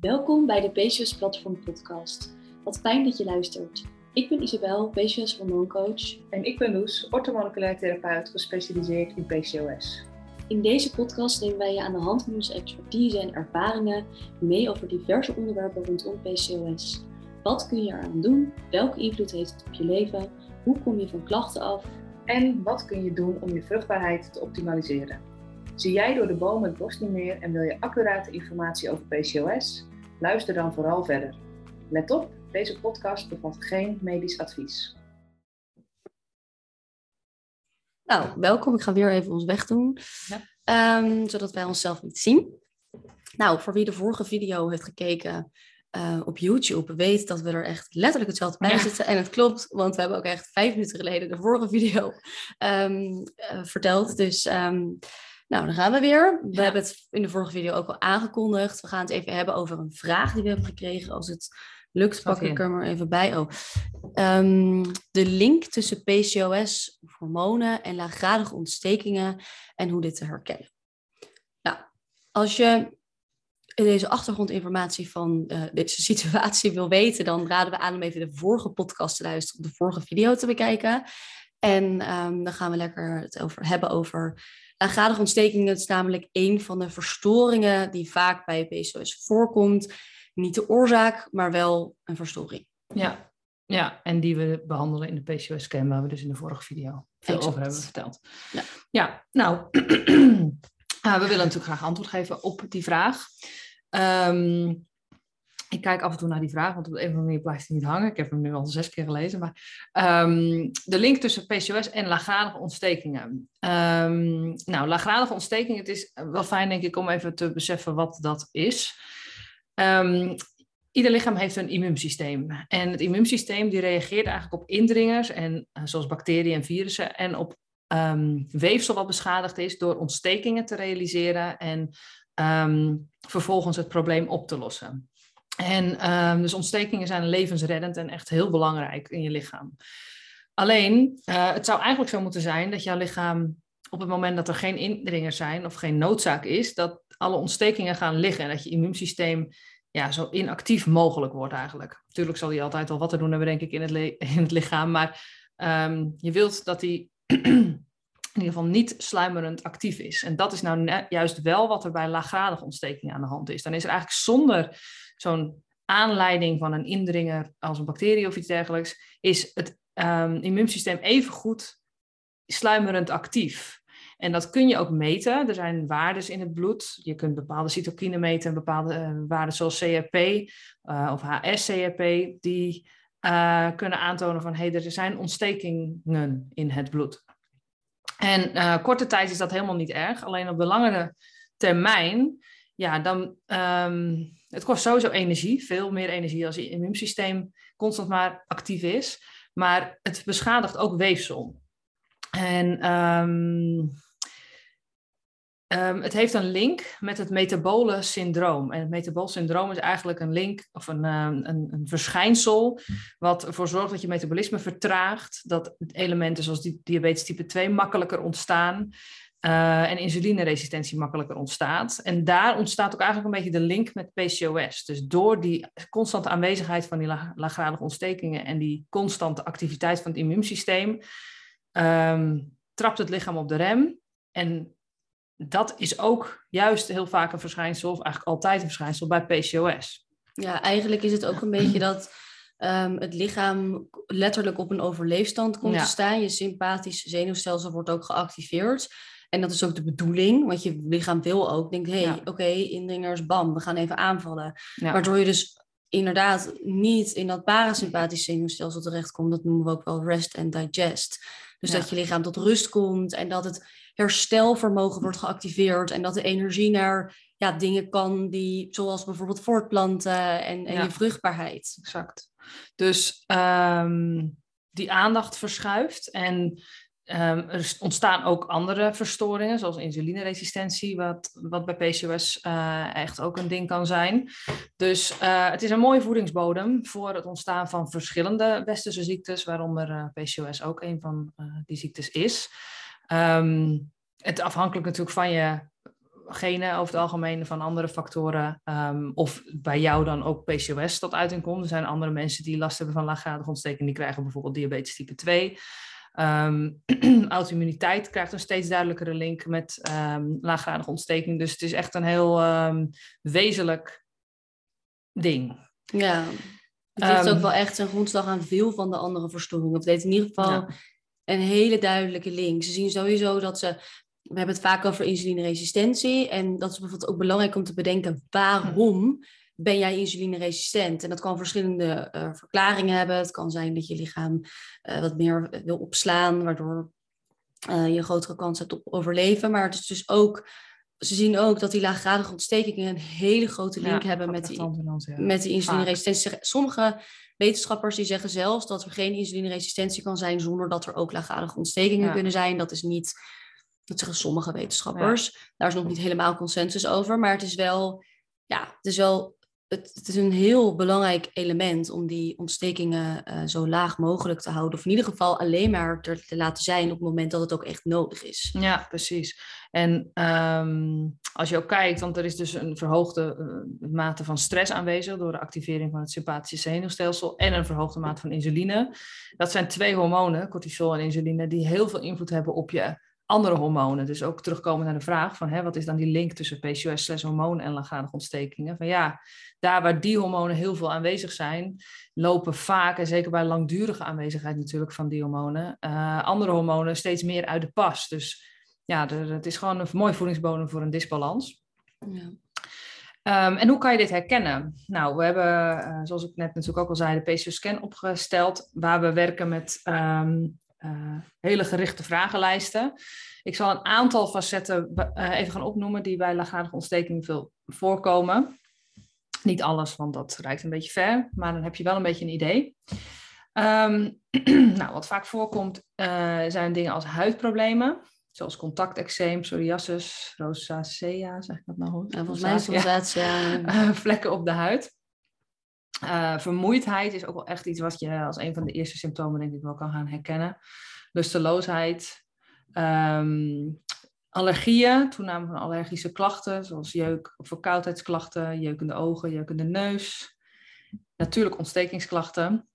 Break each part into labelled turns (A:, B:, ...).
A: Welkom bij de PCOS Platform Podcast. Wat fijn dat je luistert. Ik ben Isabel, PCOS hormooncoach.
B: En ik ben Loes, orthomoleculair therapeut gespecialiseerd in PCOS.
A: In deze podcast nemen wij je aan de hand van onze expertise en ervaringen mee over diverse onderwerpen rondom PCOS. Wat kun je eraan doen? Welke invloed heeft het op je leven? Hoe kom je van klachten af?
B: En wat kun je doen om je vruchtbaarheid te optimaliseren? Zie jij door de bomen het bos niet meer en wil je accurate informatie over PCOS? Luister dan vooral verder. Let op, deze podcast bevat geen medisch advies.
A: Nou, welkom. Ik ga weer even ons weg doen, ja. Ehm, zodat wij onszelf niet zien. Nou, voor wie de vorige video heeft gekeken uh, op YouTube, weet dat we er echt letterlijk hetzelfde bij zitten. En het klopt, want we hebben ook echt vijf minuten geleden de vorige video um, uh, verteld. Dus um, nou, dan gaan we weer. We hebben het in de vorige video ook al aangekondigd. We gaan het even hebben over een vraag die we hebben gekregen. Als het lukt, pak ik er maar even bij. Oh. Um, de link tussen PCOS, hormonen en laaggradige ontstekingen en hoe dit te herkennen. Nou, als je deze achtergrondinformatie van uh, deze situatie wil weten, dan raden we aan om even de vorige podcast te luisteren, de vorige video te bekijken. En um, dan gaan we lekker het over hebben over Laaggradige ontstekingen is namelijk een van de verstoringen die vaak bij PCOS voorkomt. Niet de oorzaak, maar wel een verstoring.
B: Ja, ja en die we behandelen in de PCOS-scan, waar we dus in de vorige video veel over hebben verteld. Ja, ja nou, ah, we willen natuurlijk graag antwoord geven op die vraag. Um, ik kijk af en toe naar die vraag, want op een of andere manier blijft hij niet hangen. Ik heb hem nu al zes keer gelezen. Maar um, de link tussen PCOS en laaggradige ontstekingen. Um, nou, laaggradige ontstekingen, het is wel fijn denk ik om even te beseffen wat dat is. Um, ieder lichaam heeft een immuunsysteem. En het immuunsysteem die reageert eigenlijk op indringers, en, uh, zoals bacteriën en virussen, en op weefsel wat beschadigd is door ontstekingen te realiseren en vervolgens het probleem op te lossen. En um, dus ontstekingen zijn levensreddend en echt heel belangrijk in je lichaam. Alleen, uh, het zou eigenlijk zo moeten zijn dat jouw lichaam op het moment dat er geen indringers zijn of geen noodzaak is, dat alle ontstekingen gaan liggen en dat je immuunsysteem ja, zo inactief mogelijk wordt eigenlijk. Natuurlijk zal hij altijd wel wat te doen hebben, denk ik, in het, in het lichaam, maar um, je wilt dat hij in ieder geval niet sluimerend actief is. En dat is nou juist wel wat er bij laaggradige ontstekingen aan de hand is. Dan is er eigenlijk zonder zo'n aanleiding van een indringer als een bacterie of iets dergelijks, is het um, immuunsysteem even goed sluimerend actief. En dat kun je ook meten. Er zijn waarden in het bloed. Je kunt bepaalde cytokine meten, bepaalde uh, waarden zoals CRP uh, of HS-CRP, die uh, kunnen aantonen van hey, er zijn ontstekingen in het bloed. En korte tijd is dat helemaal niet erg. Alleen op de langere termijn, ja, dan um, het kost sowieso energie, veel meer energie als je immuunsysteem constant maar actief is. Maar het beschadigt ook weefsel. En um, um, het heeft een link met het metabole syndroom. En het metabole syndroom is eigenlijk een link of een, een, een, verschijnsel wat ervoor zorgt dat je metabolisme vertraagt. Dat elementen zoals die diabetes type 2 makkelijker ontstaan. Uh, en insulineresistentie makkelijker ontstaat. En daar ontstaat ook eigenlijk een beetje de link met PCOS. Dus door die constante aanwezigheid van die la laaggradige ontstekingen en die constante activiteit van het immuunsysteem, um, trapt het lichaam op de rem. En dat is ook juist heel vaak een verschijnsel, of eigenlijk altijd een verschijnsel bij PCOS.
A: Ja, eigenlijk is het ook een beetje dat um, het lichaam letterlijk op een overleefstand komt te staan. Je sympathisch zenuwstelsel wordt ook geactiveerd. En dat is ook de bedoeling, want je lichaam wil ook, denkt, hé, hey, oké, indringers, bam, we gaan even aanvallen. Waardoor je dus inderdaad niet in dat parasympathische zenuwstelsel terechtkomt. Dat noemen we ook wel rest and digest. Dus dat je lichaam tot rust komt en dat het herstelvermogen wordt geactiveerd en dat de energie naar ja, dingen kan die, zoals bijvoorbeeld voortplanten en, en je vruchtbaarheid.
B: Exact. Dus um, die aandacht verschuift en Um, er ontstaan ook andere verstoringen, zoals insulineresistentie, wat, wat bij PCOS uh, echt ook een ding kan zijn. Dus uh, het is een mooie voedingsbodem voor het ontstaan van verschillende westerse ziektes, waaronder uh, PCOS ook een van die ziektes is. Um, het afhankelijk natuurlijk van je genen over het algemeen van andere factoren. Um, of bij jou dan ook PCOS tot uiting komt. Er zijn andere mensen die last hebben van laaggradige ontsteking. Die krijgen bijvoorbeeld diabetes type 2. Um, auto-immuniteit krijgt een steeds duidelijkere link met um, laaggradige ontsteking. Dus het is echt een heel wezenlijk ding.
A: Ja, het heeft ook wel echt een grondslag aan veel van de andere verstoringen. Of het heeft in ieder geval een hele duidelijke link. Ze zien sowieso dat ze we hebben het vaak over insulineresistentie. En dat is bijvoorbeeld ook belangrijk om te bedenken waarom ben jij insulineresistent? En dat kan verschillende uh, verklaringen hebben. Het kan zijn dat je lichaam uh, wat meer wil opslaan, waardoor uh, je een grotere kans hebt op overleven. Maar het is dus ook, ze zien ook dat die laaggradige ontstekingen een hele grote link ja, hebben met die, ja. met die insulineresistentie. Sommige wetenschappers die zeggen zelfs dat er geen insulineresistentie kan zijn zonder dat er ook laaggradige ontstekingen ja. kunnen zijn. Dat is niet dat zeggen sommige wetenschappers. Daar is nog niet helemaal consensus over. Maar het is wel, ja, het is wel het, is een heel belangrijk element om die ontstekingen uh, zo laag mogelijk te houden. Of in ieder geval alleen maar te laten zijn op het moment dat het ook echt nodig is.
B: Ja, precies. En um, als je ook kijkt, want er is dus een verhoogde uh, mate van stress aanwezig door de activering van het sympathische zenuwstelsel en een verhoogde mate van insuline. Dat zijn twee hormonen, cortisol en insuline, die heel veel invloed hebben op je andere hormonen. Dus ook terugkomen naar de vraag van hè, wat is dan die link tussen PCOS, hormoon en laaggradige ontstekingen. Van ja, daar waar die hormonen heel veel aanwezig zijn, lopen vaak, en zeker bij langdurige aanwezigheid natuurlijk van die hormonen, uh, andere hormonen steeds meer uit de pas. Dus ja, het is gewoon een mooi voedingsbodem voor een disbalans. Ja. Um, en hoe kan je dit herkennen? Nou, we hebben, uh, zoals ik net natuurlijk ook al zei, de PCO-scan opgesteld, waar we werken met um, uh, hele gerichte vragenlijsten. Ik zal een aantal facetten uh, even gaan opnoemen die bij laaggradige ontsteking veel voorkomen. Niet alles, want dat reikt een beetje ver, maar dan heb je wel een beetje een idee. Um, nou, wat vaak voorkomt uh, zijn dingen als huidproblemen, zoals contacteczeem, psoriasis, rosacea, zeg ik dat nou goed?
A: Ja, volgens mij is rosacea.
B: Ja. vlekken op de huid. Uh, vermoeidheid is ook wel echt iets wat je als een van de eerste symptomen denk ik wel kan gaan herkennen. Lusteloosheid, um, allergieën, toename van allergische klachten, zoals jeuk of verkoudheidsklachten, jeukende ogen, jeukende neus. Natuurlijk ontstekingsklachten.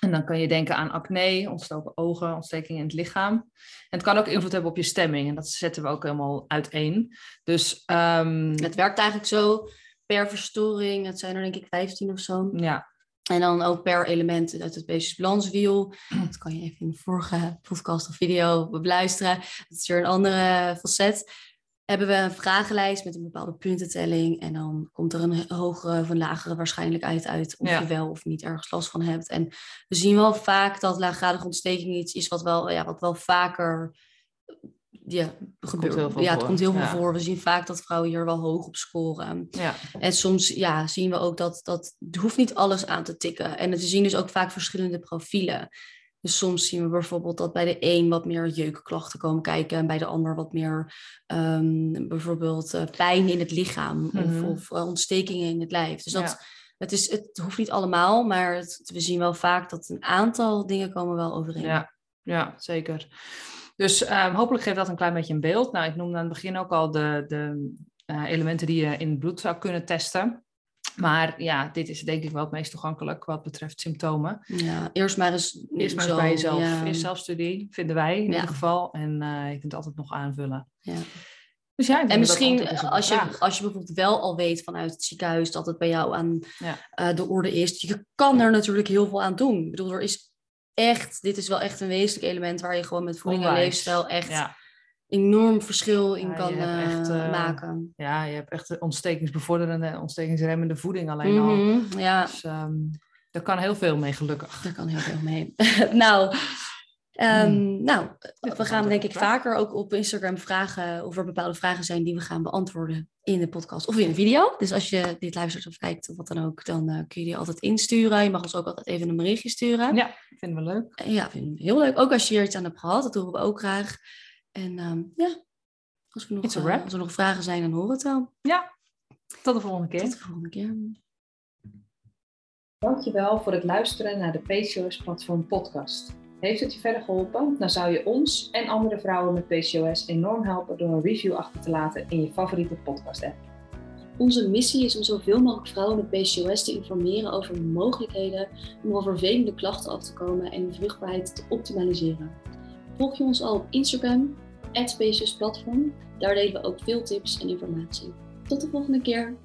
B: En dan kan je denken aan acne, ontstoken ogen, ontstekingen in het lichaam. En het kan ook invloed hebben op je stemming. En dat zetten we ook helemaal uiteen. Dus um...
A: het werkt eigenlijk zo per verstoring. Het zijn er denk ik 15 of zo.
B: Ja.
A: En dan ook per element uit het basis balanswiel. Dat kan je even in de vorige podcast of video beluisteren. Dat is weer een andere facet. Hebben we een vragenlijst met een bepaalde puntentelling. En dan komt er een hogere of een lagere waarschijnlijkheid uit. Of je wel of niet ergens last van hebt. En we zien wel vaak dat laaggradige ontsteking iets is wat wel, ja, wat wel vaker ja, gebeurt. ja, het komt heel veel voor. We zien vaak dat vrouwen hier wel hoog op scoren.
B: Ja.
A: En soms ja, zien we ook dat, dat het hoeft niet alles aan te tikken. En we zien dus ook vaak verschillende profielen. Dus soms zien we bijvoorbeeld dat bij de een wat meer jeukklachten komen kijken en bij de ander wat meer um, bijvoorbeeld uh, pijn in het lichaam of, mhm. of uh, ontstekingen in het lijf. Dus dat, het, is, het hoeft niet allemaal, maar het, we zien wel vaak dat een aantal dingen komen wel overeen.
B: Ja, ja zeker. Dus um, hopelijk geeft dat een klein beetje een beeld. Nou, ik noemde aan het begin ook al de, de uh, elementen die je in het bloed zou kunnen testen. Maar ja, dit is denk ik wel het meest toegankelijk wat betreft symptomen.
A: Ja, eerst maar eens,
B: eerst maar eens bij jezelf. Ja. Eerst zelfstudie, vinden wij in ja. ieder geval. En uh, je kunt het altijd nog aanvullen.
A: Ja. Dus ja, en misschien als je, als je bijvoorbeeld wel al weet vanuit het ziekenhuis dat het bij jou aan ja. uh, de orde is, je kan er natuurlijk heel veel aan doen. Ik bedoel, er is echt, dit is wel echt een wezenlijk element waar je gewoon met voeding en leefstijl echt enorm verschil in kan echt, uh, maken.
B: Ja, je hebt echt ontstekingsbevorderende en ontstekingsremmende voeding alleen mm
A: -hmm, al. Ja.
B: Dus um, daar kan heel veel mee, gelukkig.
A: Daar kan heel veel mee. nou, Um, Nou, we gaan denk ik vaker ook op Instagram vragen of er bepaalde vragen zijn die we gaan beantwoorden in de podcast of in een video. Dus als je dit luistert of kijkt of wat dan ook, dan uh, kun je die altijd insturen. Je mag ons ook altijd even een berichtje sturen.
B: Ja, vinden we leuk.
A: Uh, ja, vinden we heel leuk. Ook als je hier iets aan hebt gehad, dat horen we ook graag. En um, ja, als, we nog, uh, als er nog vragen zijn, dan horen we het wel.
B: Ja, tot de volgende keer.
A: Tot de volgende keer.
B: Dankjewel voor het luisteren naar de PCOS Platform podcast. Heeft het je verder geholpen? Dan zou je ons en andere vrouwen met PCOS enorm helpen door een review achter te laten in je favoriete podcast app.
A: Onze missie is om zoveel mogelijk vrouwen met PCOS te informeren over de mogelijkheden om van vervelende klachten af te komen en hun vruchtbaarheid te optimaliseren. Volg je ons al op Instagram, PCOS Platform. Daar delen we ook veel tips en informatie. Tot de volgende keer!